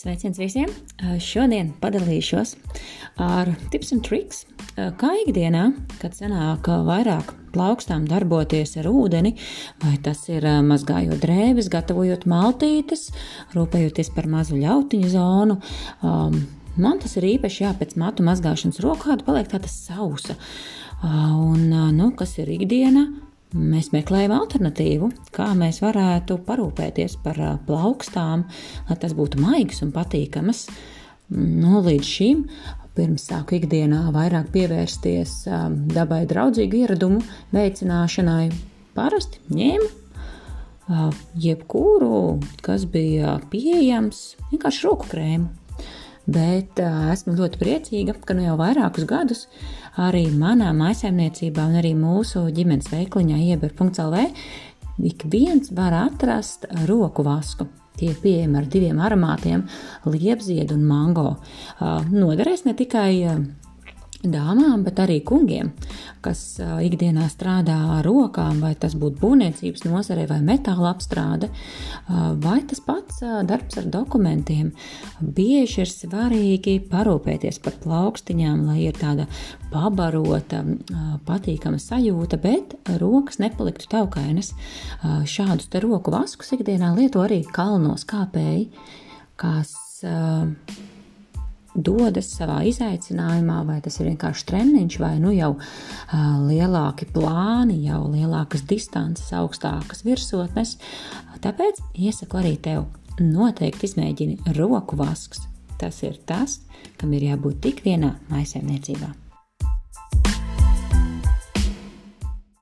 Sveiciens visiem! Šodien padalīšos ar tips un triks, kā ikdienā, kad sanāk vairāk plaukstām darboties ar ūdeni, vai tas ir mazgājot drēbes, gatavojot maltītes, rūpējoties par mazu ļautiņu zonu. Man tas ir īpaši jā, pēc matu mazgāšanas rokāda paliek tāda sausa. Un, nu, kas ir ikdiena? Mēs meklējam alternatīvu, kā mēs varētu parūpēties par plaukstām, lai tas būtu maigs un patīkams. Nu, līdz šim, pirms sāku ikdienā vairāk pievērsties dabai draudzīgu ieradumu veicināšanai, parasti ņēmu jebkuru, kas bija pieejams, vienkārši roku krēmu bet esmu ļoti priecīga, ka nu jau vairākus gadus arī manā maisaimniecībā un arī mūsu ģimenes veikliņā ieber.lv ik viens var atrast roku vasku. Tie ir pieejami ar diviem aromātiem, liepziedu un mango. Noderēs ne tikai dāmām, bet arī kungiem, kas ikdienā strādā ar rokām, vai tas būtu būvniecības nozarē, vai metāla apstrāde, vai tas pats darbs ar dokumentiem. Bieži ir svarīgi parūpēties par plaukstiņām, lai ir tāda pabarota, patīkama sajūta, bet rokas nepaliktu taukainas. Šādus te roku vaskus ikdienā lieto arī kalnos kāpēji, kas dodas savā izaicinājumā, vai tas ir vienkārši treniņš, vai nu jau uh, lielāki plāni, jau lielākas distances, augstākas virsotnes. Tāpēc iesaku arī tev noteikti izmēģini roku vasks. Tas ir tas, kam ir jābūt tik vienā maisaimniecībā.